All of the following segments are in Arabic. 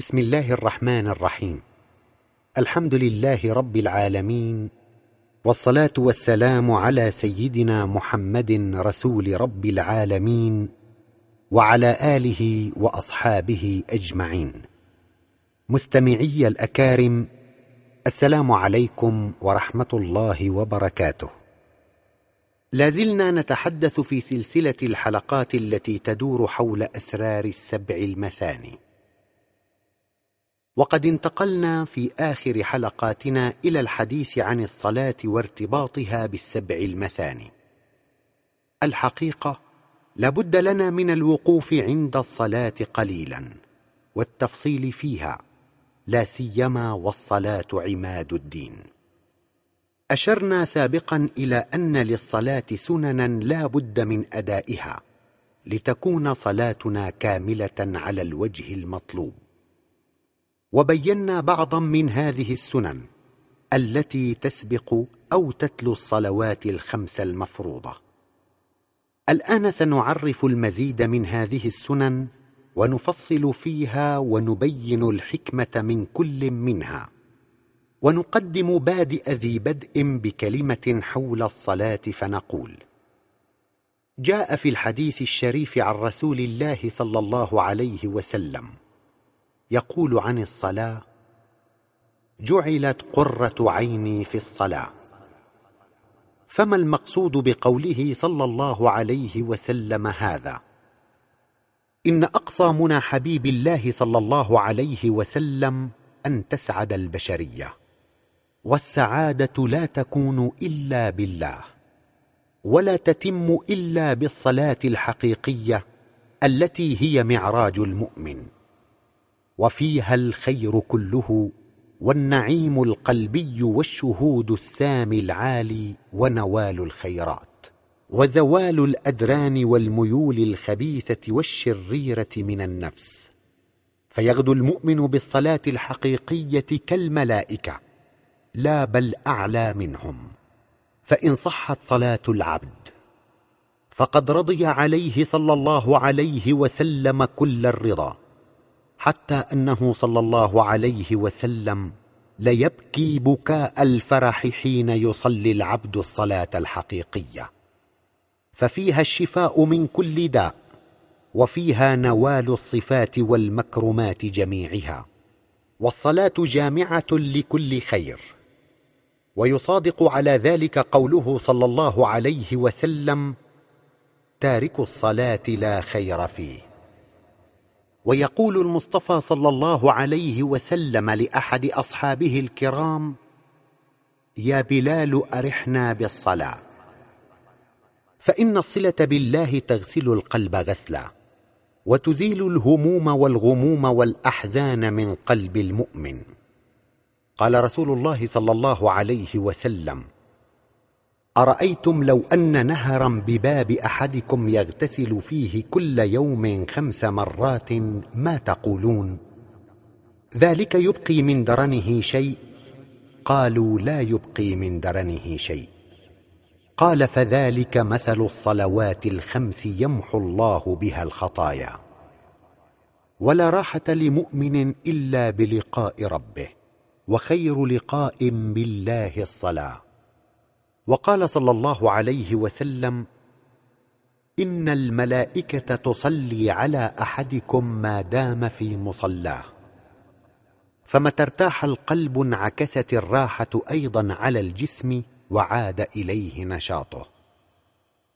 بسم الله الرحمن الرحيم. الحمد لله رب العالمين والصلاة والسلام على سيدنا محمد رسول رب العالمين وعلى آله وأصحابه أجمعين. مستمعي الأكارم السلام عليكم ورحمة الله وبركاته. لازلنا نتحدث في سلسلة الحلقات التي تدور حول أسرار السبع المثاني. وقد انتقلنا في آخر حلقاتنا إلى الحديث عن الصلاة وارتباطها بالسبع المثاني. الحقيقة لابد لنا من الوقوف عند الصلاة قليلا والتفصيل فيها لا سيما والصلاة عماد الدين. أشرنا سابقا إلى أن للصلاة سننا لا بد من أدائها لتكون صلاتنا كاملة على الوجه المطلوب. وبينا بعضا من هذه السنن التي تسبق أو تتلو الصلوات الخمس المفروضة. الآن سنعرف المزيد من هذه السنن ونفصل فيها ونبين الحكمة من كل منها. ونقدم بادئ ذي بدء بكلمة حول الصلاة فنقول جاء في الحديث الشريف عن رسول الله صلى الله عليه وسلم يقول عن الصلاة جعلت قرة عيني في الصلاة. فما المقصود بقوله صلى الله عليه وسلم هذا؟ إن أقصى منى حبيب الله صلى الله عليه وسلم أن تسعد البشرية والسعادة لا تكون إلا بالله ولا تتم إلا بالصلاة الحقيقية التي هي معراج المؤمن. وفيها الخير كله والنعيم القلبي والشهود السامي العالي ونوال الخيرات وزوال الأدران والميول الخبيثة والشريرة من النفس. فيغدو المؤمن بالصلاة الحقيقية كالملائكة لا بل أعلى منهم. فإن صحت صلاة العبد فقد رضي عليه صلى الله عليه وسلم كل الرضا. حتى أنه صلى الله عليه وسلم ليبكي بكاء الفرح حين يصلي العبد الصلاة الحقيقية. ففيها الشفاء من كل داء وفيها نوال الصفات والمكرمات جميعها والصلاة جامعة لكل خير. ويصادق على ذلك قوله صلى الله عليه وسلم تارك الصلاة لا خير فيه. ويقول المصطفى صلى الله عليه وسلم لأحد أصحابه الكرام يا بلال أرحنا بالصلاة. فإن الصلة بالله تغسل القلب غسلا وتزيل الهموم والغموم والأحزان من قلب المؤمن. قال رسول الله صلى الله عليه وسلم أرأيتم لو أن نهرا بباب أحدكم يغتسل فيه كل يوم خمس مرات ما تقولون؟ ذلك يبقي من درنه شيء؟ قالوا لا يبقي من درنه شيء. قال فذلك مثل الصلوات الخمس يمحو الله بها الخطايا. ولا راحة لمؤمن إلا بلقاء ربه وخير لقاء بالله الصلاة. وقال صلى الله عليه وسلم إن الملائكة تصلي على أحدكم ما دام في مصلاه. فمتى ارتاح القلب انعكست الراحة أيضا على الجسم وعاد إليه نشاطه.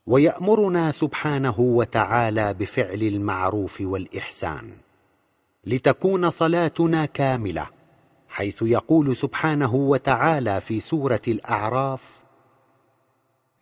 ويأمرنا سبحانه وتعالى بفعل المعروف والإحسان لتكون صلاتنا كاملة حيث يقول سبحانه وتعالى في سورة الأعراف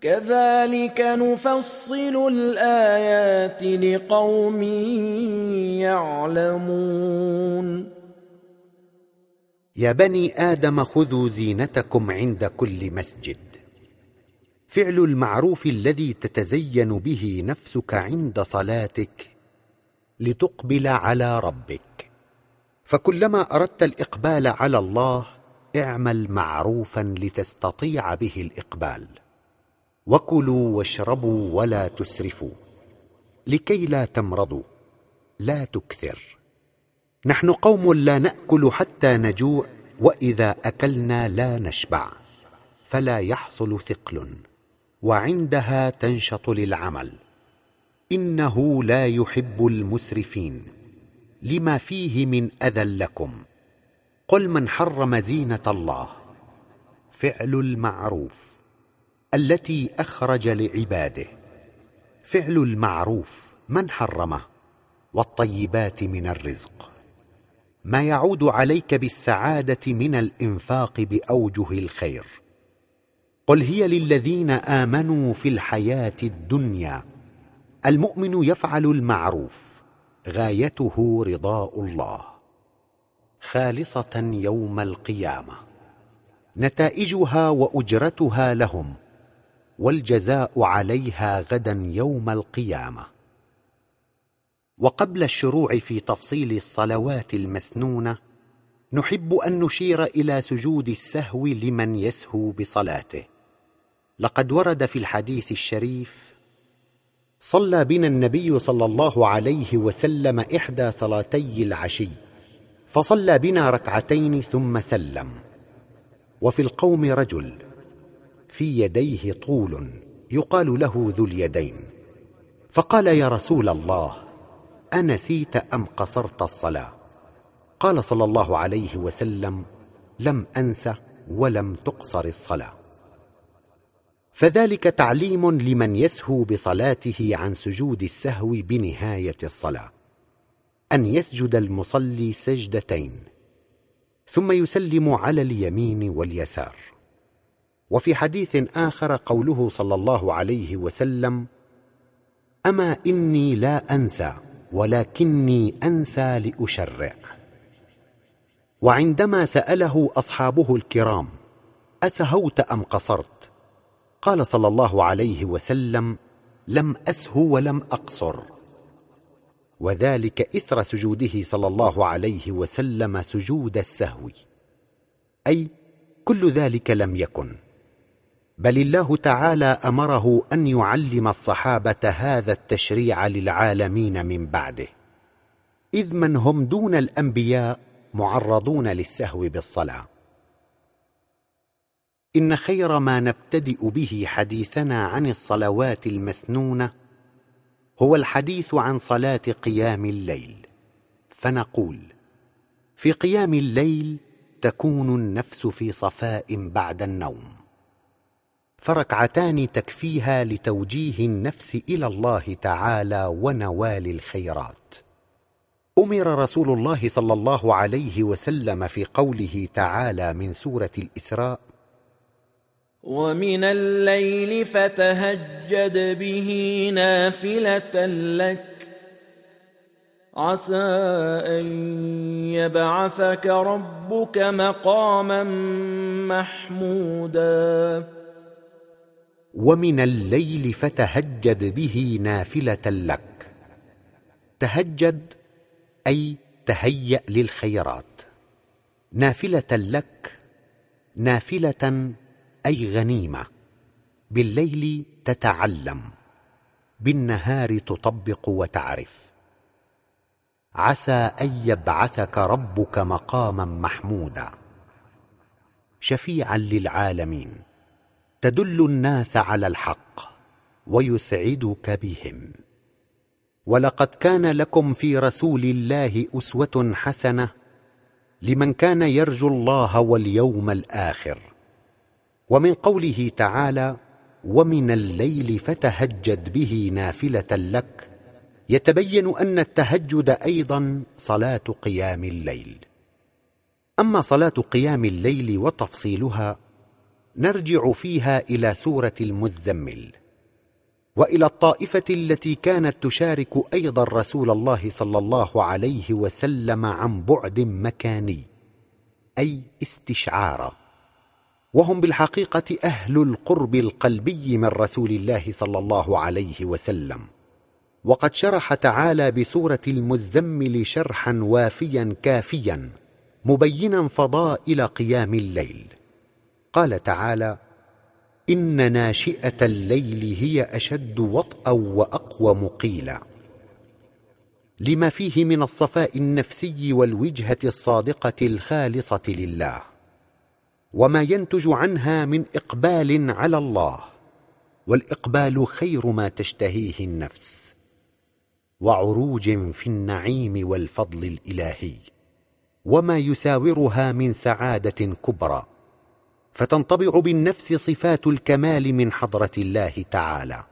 كذلك نفصل الآيات لقوم يعلمون. يا بني آدم خذوا زينتكم عند كل مسجد. فعل المعروف الذي تتزين به نفسك عند صلاتك لتقبل على ربك. فكلما أردت الإقبال على الله اعمل معروفا لتستطيع به الإقبال. وكلوا واشربوا ولا تسرفوا. لكي لا تمرضوا لا تكثر. نحن قوم لا نأكل حتى نجوع وإذا أكلنا لا نشبع. فلا يحصل ثقل وعندها تنشط للعمل. إنه لا يحب المسرفين. لما فيه من أذى لكم. قل من حرم زينة الله. فعل المعروف. التي أخرج لعباده. فعل المعروف من حرمه والطيبات من الرزق. ما يعود عليك بالسعادة من الإنفاق بأوجه الخير. قل هي للذين آمنوا في الحياة الدنيا. المؤمن يفعل المعروف غايته رضاء الله. خالصة يوم القيامة. نتائجها وأجرتها لهم. والجزاء عليها غدا يوم القيامة. وقبل الشروع في تفصيل الصلوات المسنونة نحب أن نشير إلى سجود السهو لمن يسهو بصلاته. لقد ورد في الحديث الشريف صلى بنا النبي صلى الله عليه وسلم إحدى صلاتي العشي فصلى بنا ركعتين ثم سلم. وفي القوم رجل في يديه طول يقال له ذو اليدين. فقال يا رسول الله أنسيت أم قصرت الصلاة؟ قال صلى الله عليه وسلم لم أنس ولم تقصر الصلاة. فذلك تعليم لمن يسهو بصلاته عن سجود السهو بنهاية الصلاة. أن يسجد المصلي سجدتين ثم يسلم على اليمين واليسار. وفي حديث آخر قوله صلى الله عليه وسلم أما إني لا أنسى ولكني أنسى لأشرع. وعندما سأله أصحابه الكرام أسهوت أم قصرت؟ قال صلى الله عليه وسلم لم اسهو ولم أقصر. وذلك إثر سجوده صلى الله عليه وسلم سجود السهو أي كل ذلك لم يكن. بل الله تعالى أمره أن يعلم الصحابة هذا التشريع للعالمين من بعده. إذ من هم دون الأنبياء معرضون للسهو بالصلاة. إن خير ما نبتدئ به حديثنا عن الصلوات المسنونة هو الحديث عن صلاة قيام الليل. فنقول في قيام الليل تكون النفس في صفاء بعد النوم. فركعتان تكفيها لتوجيه النفس إلى الله تعالى ونوال الخيرات. أمر رسول الله صلى الله عليه وسلم في قوله تعالى من سورة الإسراء ومن الليل فتهجد به نافلة لك عسى أن يبعثك ربك مقاما محمودا. ومن الليل فتهجد به نافلة لك. تهجد أي تهيأ للخيرات. نافلة لك نافلة أي غنيمة. بالليل تتعلم بالنهار تطبق وتعرف. عسى أن يبعثك ربك مقاما محمودا. شفيعا للعالمين. تدل الناس على الحق ويسعدك بهم. ولقد كان لكم في رسول الله أسوة حسنة لمن كان يرجو الله واليوم الآخر. ومن قوله تعالى ومن الليل فتهجد به نافلة لك يتبين أن التهجد أيضا صلاة قيام الليل. أما صلاة قيام الليل وتفصيلها نرجع فيها إلى سورة المزمل وإلى الطائفة التي كانت تشارك أيضا رسول الله صلى الله عليه وسلم عن بعد مكاني أي استشعارا. وهم بالحقيقة أهل القرب القلبي من رسول الله صلى الله عليه وسلم. وقد شرح تعالى بسورة المزمل شرحا وافيا كافيا مبينا فضائل قيام الليل. قال تعالى إن ناشئة الليل هي أشد وطئا واقوم قيلا لما فيه من الصفاء النفسي والوجهة الصادقة الخالصة لله وما ينتج عنها من إقبال على الله والإقبال خير ما تشتهيه النفس وعروج في النعيم والفضل الإلهي وما يساورها من سعادة كبرى. فتنطبع بالنفس صفات الكمال من حضرة الله تعالى.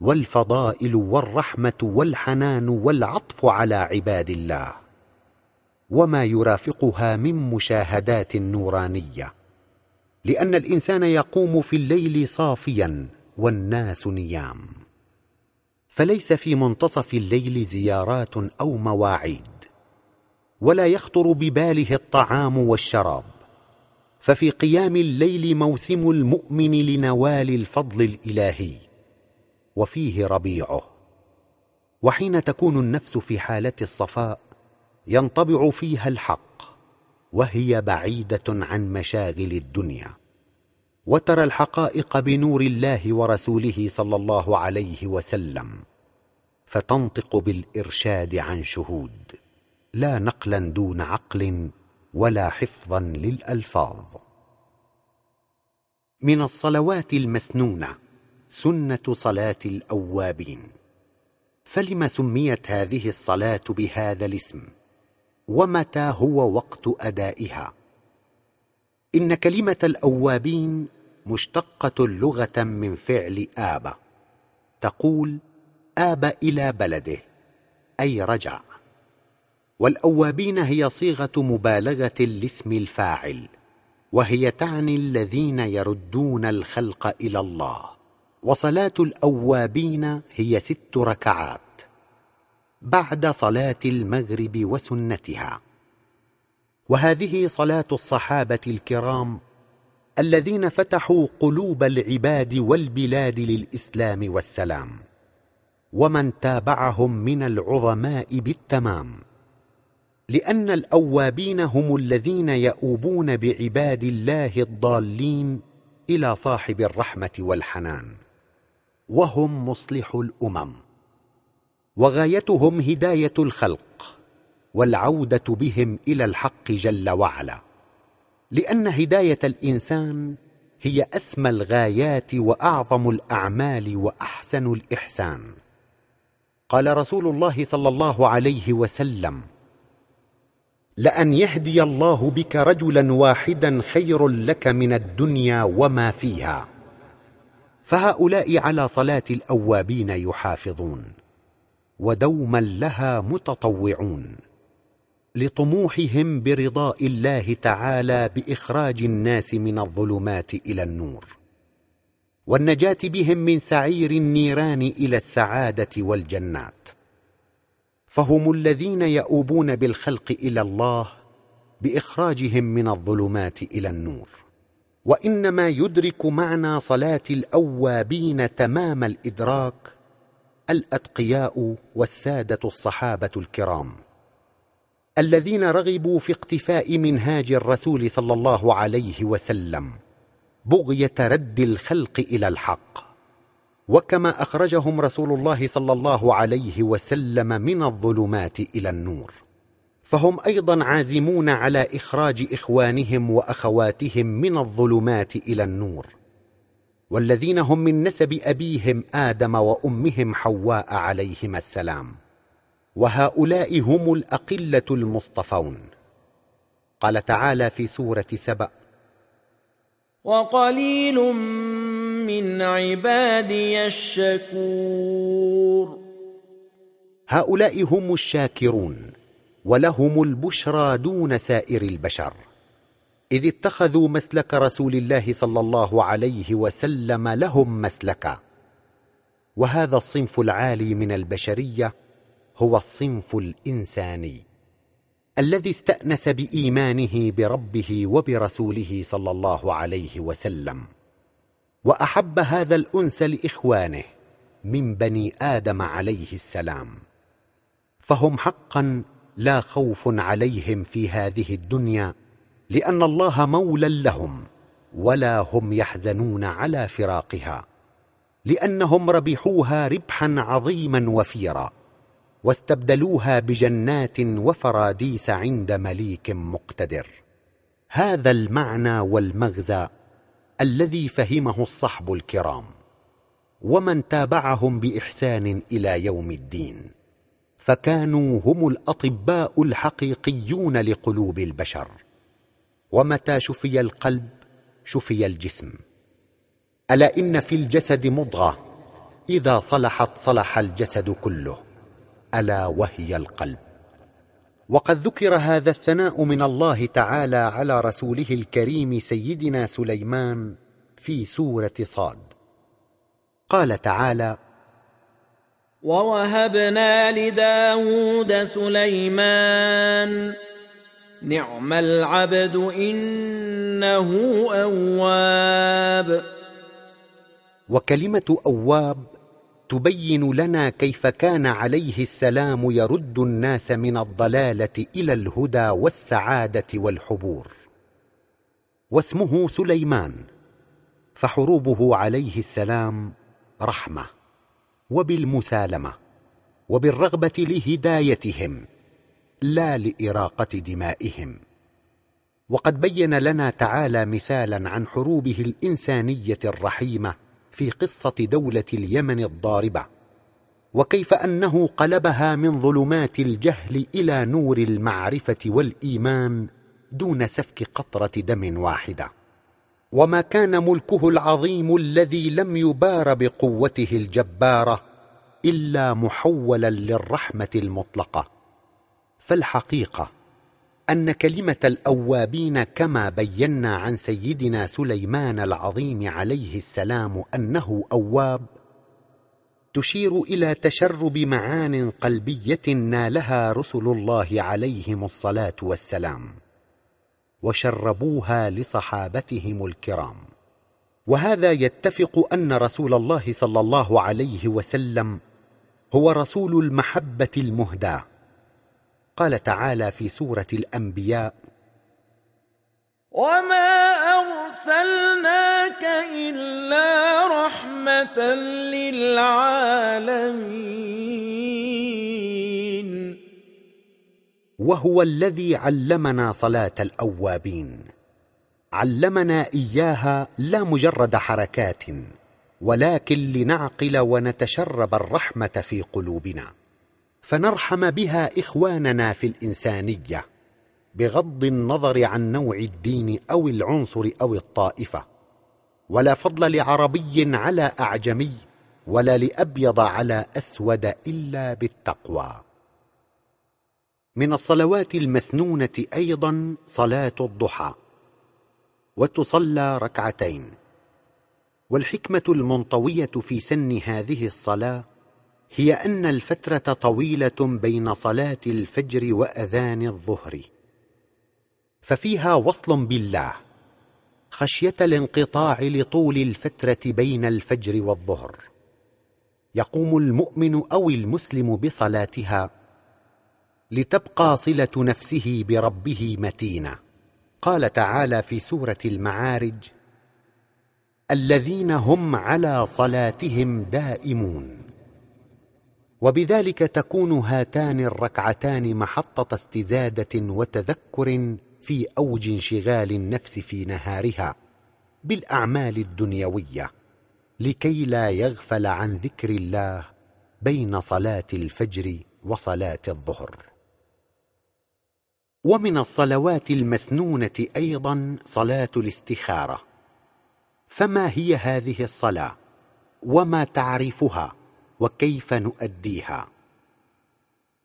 والفضائل والرحمة والحنان والعطف على عباد الله. وما يرافقها من مشاهدات نورانية. لأن الإنسان يقوم في الليل صافيا والناس نيام. فليس في منتصف الليل زيارات أو مواعيد. ولا يخطر بباله الطعام والشراب. ففي قيام الليل موسم المؤمن لنوال الفضل الإلهي وفيه ربيعه. وحين تكون النفس في حالة الصفاء ينطبع فيها الحق وهي بعيدة عن مشاغل الدنيا. وترى الحقائق بنور الله ورسوله صلى الله عليه وسلم فتنطق بالإرشاد عن شهود لا نقلا دون عقل ولا حفظا للألفاظ. من الصلوات المسنونه سنة صلاة الأوابين. فلم سميت هذه الصلاة بهذا الاسم؟ ومتى هو وقت أدائها؟ إن كلمة الأوابين مشتقة لغة من فعل اب تقول آب إلى بلده أي رجع. والأوابين هي صيغة مبالغة لاسم الفاعل وهي تعني الذين يردون الخلق إلى الله. وصلاة الأوابين هي ست ركعات بعد صلاة المغرب وسنتها. وهذه صلاة الصحابة الكرام الذين فتحوا قلوب العباد والبلاد للإسلام والسلام ومن تابعهم من العظماء بالتمام. لأن الأوابين هم الذين يؤوبون بعباد الله الضالين إلى صاحب الرحمة والحنان وهم مصلح الأمم وغايتهم هداية الخلق والعودة بهم إلى الحق جل وعلا لأن هداية الإنسان هي أسمى الغايات وأعظم الأعمال وأحسن الإحسان. قال رسول الله صلى الله عليه وسلم لأن يهدي الله بك رجلا واحدا خير لك من الدنيا وما فيها. فهؤلاء على صلاة الأوابين يحافظون ودوما لها متطوعون. لطموحهم برضاء الله تعالى بإخراج الناس من الظلمات إلى النور والنجاة بهم من سعير النيران إلى السعادة والجنات. فهم الذين يؤوبون بالخلق إلى الله بإخراجهم من الظلمات إلى النور. وإنما يدرك معنى صلاة الأوابين تمام الإدراك الأتقياء والسادة الصحابة الكرام. الذين رغبوا في اقتفاء منهاج الرسول صلى الله عليه وسلم بغية رد الخلق إلى الحق. وكما أخرجهم رسول الله صلى الله عليه وسلم من الظلمات إلى النور. فهم أيضا عازمون على إخراج إخوانهم وأخواتهم من الظلمات إلى النور. والذين هم من نسب أبيهم آدم وأمهم حواء عليهما السلام. وهؤلاء هم الأقلة المصطفون. قال تعالى في سورة سبأ وقليل من عبادي الشكور. هؤلاء هم الشاكرون ولهم البشرى دون سائر البشر. إذ اتخذوا مسلك رسول الله صلى الله عليه وسلم لهم مسلكا. وهذا الصنف العالي من البشرية هو الصنف الإنساني الذي استأنس بإيمانه بربه وبرسوله صلى الله عليه وسلم. وأحب هذا الأنس لإخوانه من بني آدم عليه السلام فهم حقا لا خوف عليهم في هذه الدنيا لأن الله مولى لهم ولا هم يحزنون على فراقها لأنهم ربحوها ربحا عظيما وفيرا واستبدلوها بجنات وفراديس عند مليك مقتدر. هذا المعنى والمغزى الذي فهمه الصحب الكرام ومن تابعهم بإحسان إلى يوم الدين فكانوا هم الأطباء الحقيقيون لقلوب البشر. ومتى شفي القلب شفي الجسم. ألا إن في الجسد مضغة إذا صلحت صلح الجسد كله ألا وهي القلب. وقد ذكر هذا الثناء من الله تعالى على رسوله الكريم سيدنا سليمان في سورة صاد. قال تعالى ووهبنا لداود سليمان نعم العبد انه اواب. وكلمة أواب تبين لنا كيف كان عليه السلام يرد الناس من الضلالة إلى الهدى والسعادة والحبور. واسمه سليمان فحروبه عليه السلام رحمة وبالمسالمة وبالرغبة لهدايتهم لا لإراقة دمائهم. وقد بين لنا تعالى مثالا عن حروبه الإنسانية الرحيمة في قصة دولة اليمن الضاربة وكيف أنه قلبها من ظلمات الجهل إلى نور المعرفة والإيمان دون سفك قطرة دم واحدة. وما كان ملكه العظيم الذي لم يبار بقوته الجبارة إلا محولا للرحمة المطلقة. فالحقيقة أن كلمة الأوابين كما بينا عن سيدنا سليمان العظيم عليه السلام أنه أواب تشير إلى تشرب معان قلبية نالها رسل الله عليهم الصلاة والسلام وشربوها لصحابتهم الكرام. وهذا يتفق أن رسول الله صلى الله عليه وسلم هو رسول المحبة المهداة. قال تعالى في سورة الأنبياء وما ارسلناك الا رحمه للعالمين. وهو الذي علمنا صلاه الاوابين. علمنا اياها لا مجرد حركات ولكن لنعقل ونتشرب الرحمه في قلوبنا. فنرحم بها إخواننا في الإنسانية بغض النظر عن نوع الدين أو العنصر أو الطائفة ولا فضل لعربي على أعجمي ولا لأبيض على أسود إلا بالتقوى. من الصلوات المسنونة أيضا صلاة الضحى وتصلى ركعتين والحكمة المنطوية في سن هذه الصلاة هي أن الفترة طويلة بين صلاة الفجر وأذان الظهر. ففيها وصل بالله خشية الانقطاع لطول الفترة بين الفجر والظهر. يقوم المؤمن أو المسلم بصلاتها لتبقى صلة نفسه بربه متينة. قال تعالى في سورة المعارج الذين هم على صلاتهم دائمون. وبذلك تكون هاتان الركعتان محطة استزادة وتذكر في أوج انشغال النفس في نهارها بالأعمال الدنيوية لكي لا يغفل عن ذكر الله بين صلاة الفجر وصلاة الظهر. ومن الصلوات المسنونة أيضا صلاة الاستخارة. فما هي هذه الصلاة؟ وما تعرفها؟ وكيف نؤديها؟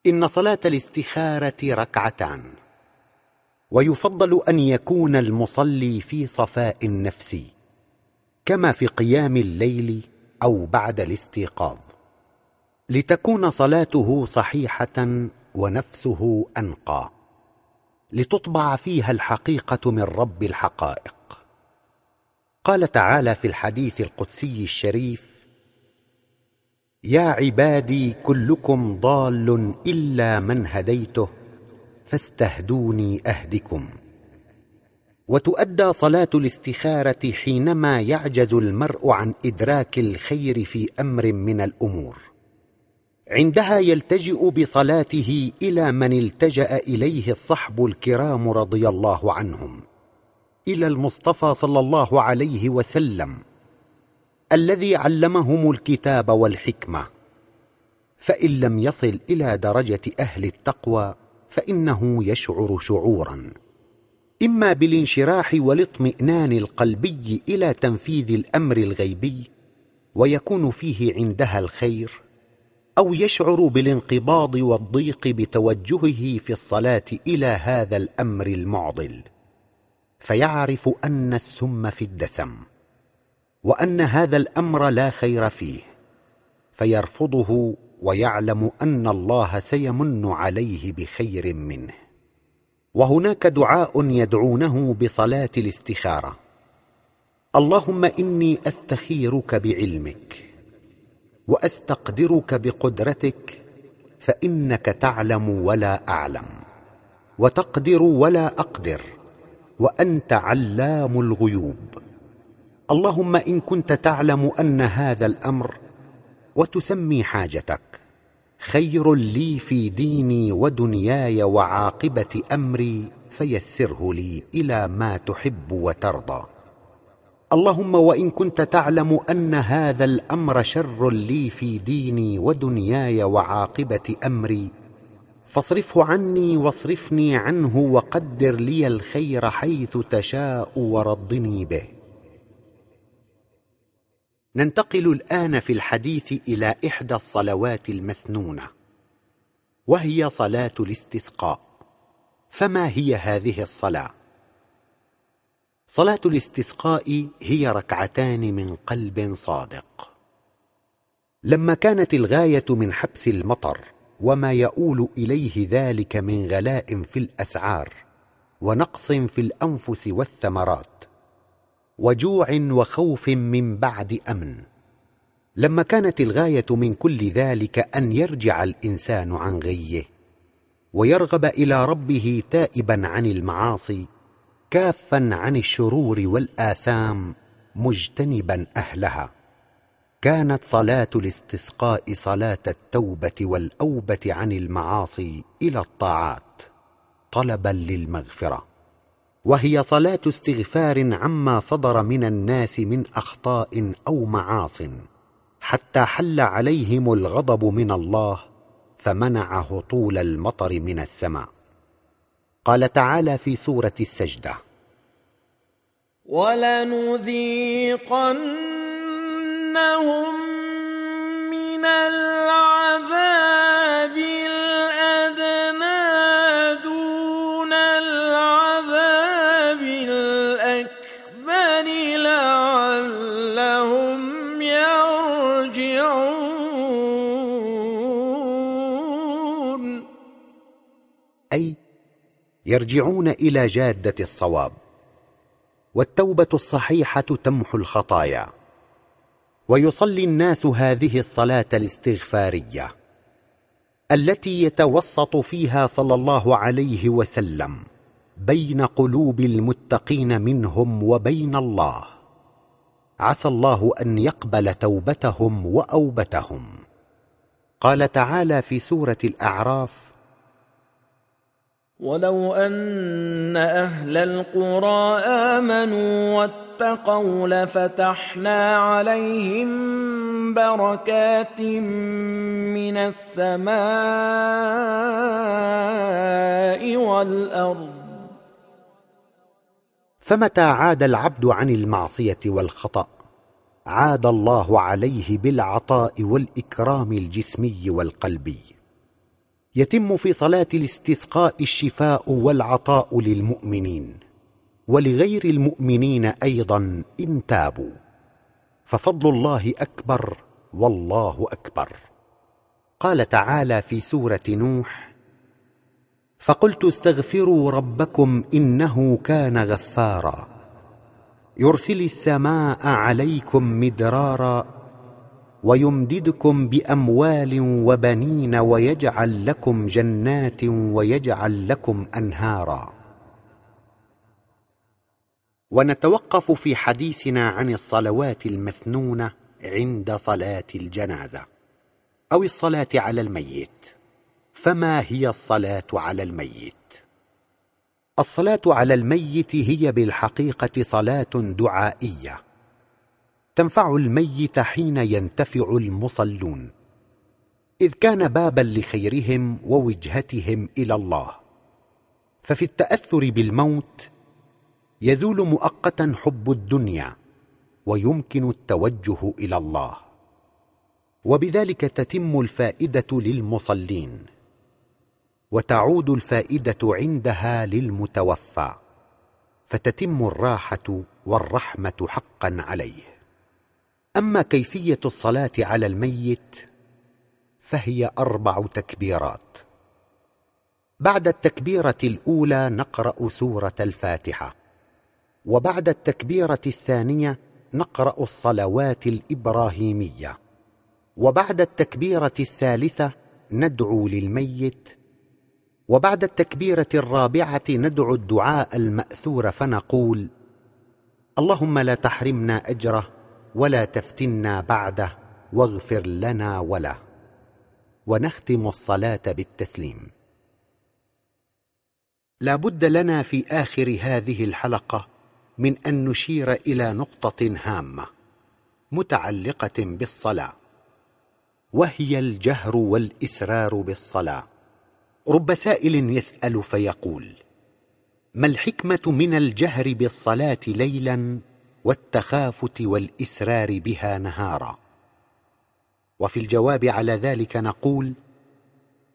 إن صلاة الاستخارة ركعتان. ويفضل أن يكون المصلي في صفاء نفسي كما في قيام الليل أو بعد الاستيقاظ لتكون صلاته صحيحة ونفسه أنقى لتطبع فيها الحقيقة من رب الحقائق. قال تعالى في الحديث القدسي الشريف يا عبادي كلكم ضال إلا من هديته فاستهدوني أهدكم. وتؤدى صلاة الاستخارة حينما يعجز المرء عن إدراك الخير في أمر من الأمور. عندها يلتجئ بصلاته إلى من التجأ إليه الصحب الكرام رضي الله عنهم إلى المصطفى صلى الله عليه وسلم. الذي علمهم الكتاب والحكمة. فإن لم يصل إلى درجة أهل التقوى فإنه يشعر شعورا. إما بالانشراح والاطمئنان القلبي إلى تنفيذ الأمر الغيبي ويكون فيه عندها الخير أو يشعر بالانقباض والضيق بتوجهه في الصلاة إلى هذا الأمر المعضل. فيعرف أن السم في الدسم. وأن هذا الأمر لا خير فيه فيرفضه ويعلم أن الله سيمن عليه بخير منه. وهناك دعاء يدعونه بصلاة الاستخارة. اللهم إني أستخيرك بعلمك وأستقدرك بقدرتك فإنك تعلم ولا أعلم وتقدر ولا أقدر وأنت علام الغيوب. اللهم إن كنت تعلم أن هذا الأمر وتسمي حاجتك خير لي في ديني ودنياي وعاقبة أمري فيسره لي إلى ما تحب وترضى. اللهم وإن كنت تعلم أن هذا الأمر شر لي في ديني ودنياي وعاقبة أمري فاصرفه عني واصرفني عنه وقدر لي الخير حيث تشاء وردني به. ننتقل الآن في الحديث إلى إحدى الصلوات المسنونة وهي صلاة الاستسقاء. فما هي هذه الصلاة؟ صلاة الاستسقاء هي ركعتان من قلب صادق. لما كانت الغاية من حبس المطر وما يؤول إليه ذلك من غلاء في الأسعار ونقص في الأنفس والثمرات وجوع وخوف من بعد أمن. لما كانت الغاية من كل ذلك أن يرجع الإنسان عن غيه ويرغب إلى ربه تائبا عن المعاصي كافا عن الشرور والآثام مجتنبا أهلها. كانت صلاة الاستسقاء صلاة التوبة والأوبة عن المعاصي إلى الطاعات طلبا للمغفرة. وهي صلاة استغفار عما صدر من الناس من أخطاء أو معاص. حتى حل عليهم الغضب من الله فمنع هطول المطر من السماء. قال تعالى في سورة السجدة ولنذيقنهم يرجعون إلى جادة الصواب. والتوبة الصحيحة تمحو الخطايا. ويصلي الناس هذه الصلاة الاستغفارية التي يتوسط فيها صلى الله عليه وسلم بين قلوب المتقين منهم وبين الله. عسى الله أن يقبل توبتهم وأوبتهم. قال تعالى في سورة الأعراف ولو ان أهل القرى امنوا واتقوا لفتحنا عليهم بركات من السماء والارض فمتى عاد العبد عن المعصية والخطأ؟ عاد الله عليه بالعطاء والإكرام الجسمي والقلبي. يتم في صلاة الاستسقاء الشفاء والعطاء للمؤمنين. ولغير المؤمنين أيضا إن تابوا. ففضل الله أكبر والله أكبر. قال تعالى في سورة نوح فقلت استغفروا ربكم إنه كان غفارا. يرسل السماء عليكم مدرارا ويمددكم بأموال وبنين ويجعل لكم جنات ويجعل لكم أنهارا. ونتوقف في حديثنا عن الصلوات المسنونه عند صلاة الجنازة أو الصلاة على الميت. فما هي الصلاة على الميت؟ الصلاة على الميت هي بالحقيقة صلاة دعائية. تنفع الميت حين ينتفع المصلون. إذ كان بابا لخيرهم ووجهتهم إلى الله. ففي التأثر بالموت يزول مؤقتا حب الدنيا ويمكن التوجه إلى الله. وبذلك تتم الفائدة للمصلين. وتعود الفائدة عندها للمتوفى. فتتم الراحة والرحمة حقا عليه. أما كيفية الصلاة على الميت فهي أربع تكبيرات. بعد التكبيرة الأولى نقرأ سورة الفاتحة وبعد التكبيرة الثانية نقرأ الصلوات الإبراهيمية وبعد التكبيرة الثالثة ندعو للميت وبعد التكبيرة الرابعة ندعو الدعاء المأثور فنقول اللهم لا تحرمنا أجره ولا تفتنا بعده واغفر لنا وله. ونختم الصلاة بالتسليم. لا بد لنا في آخر هذه الحلقة من أن نشير إلى نقطة هامة متعلقة بالصلاة. وهي الجهر والإسرار بالصلاة. رب سائل يسأل فيقول ما الحكمة من الجهر بالصلاة ليلا؟ والتخافت والإسرار بها نهارا. وفي الجواب على ذلك نقول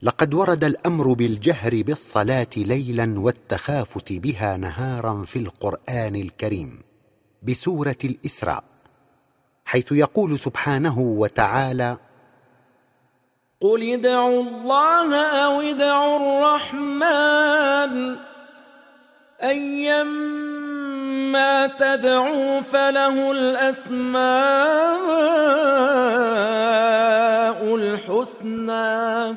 لقد ورد الأمر بالجهر بالصلاة ليلا والتخافت بها نهارا في القرآن الكريم بسورة الإسراء حيث يقول سبحانه وتعالى قل ادعوا الله أو ادعوا الرحمن ايما تدعوا فله الأسماء الحسنى.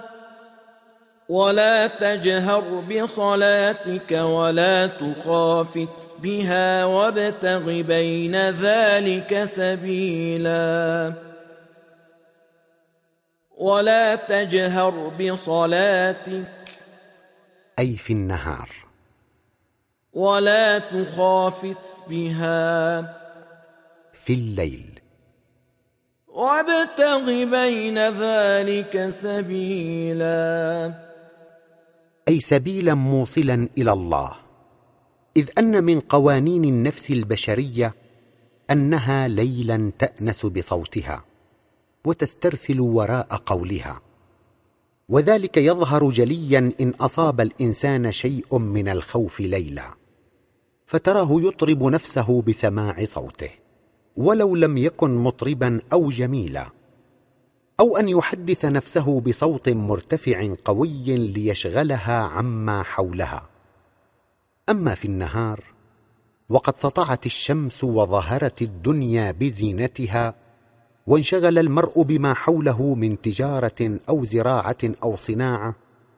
ولا تجهر بصلاتك ولا تخافت بها وابتغ بين ذلك سبيلا. ولا تجهر بصلاتك. أي في النهار. ولا تخافت بها. في الليل. وابتغ بين ذلك سبيلا. أي سبيلا موصلا إلى الله. إذ أن من قوانين النفس البشرية أنها ليلا تأنس بصوتها وتسترسل وراء قولها. وذلك يظهر جليا إن أصاب الإنسان شيء من الخوف ليلا. فتراه يطرب نفسه بسماع صوته ولو لم يكن مطربا أو جميلا أو أن يحدث نفسه بصوت مرتفع قوي ليشغلها عما حولها. أما في النهار وقد سطعت الشمس وظهرت الدنيا بزينتها وانشغل المرء بما حوله من تجارة أو زراعة أو صناعة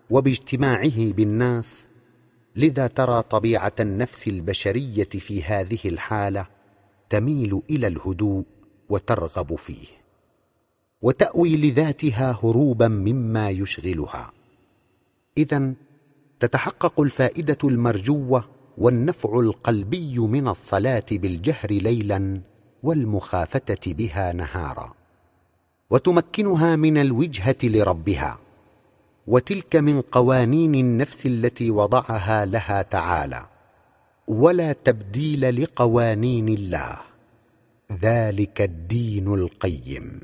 وباجتماعه بالناس لذا ترى طبيعة النفس البشرية في هذه الحالة تميل إلى الهدوء وترغب فيه وتأوي لذاتها هروبا مما يشغلها. اذا تتحقق الفائدة المرجوة والنفع القلبي من الصلاة بالجهر ليلا والمخافتة بها نهارا وتمكنها من الوجهة لربها. وتلك من قوانين النفس التي وضعها لها تعالى ولا تبديل لقوانين الله. ذلك الدين القيم.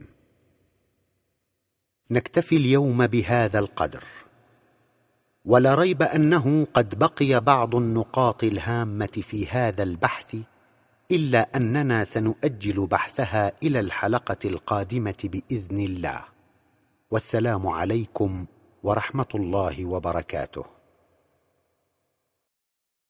نكتفي اليوم بهذا القدر. ولا ريب أنه قد بقي بعض النقاط الهامة في هذا البحث إلا أننا سنؤجل بحثها إلى الحلقة القادمة بإذن الله. والسلام عليكم ورحمة الله وبركاته.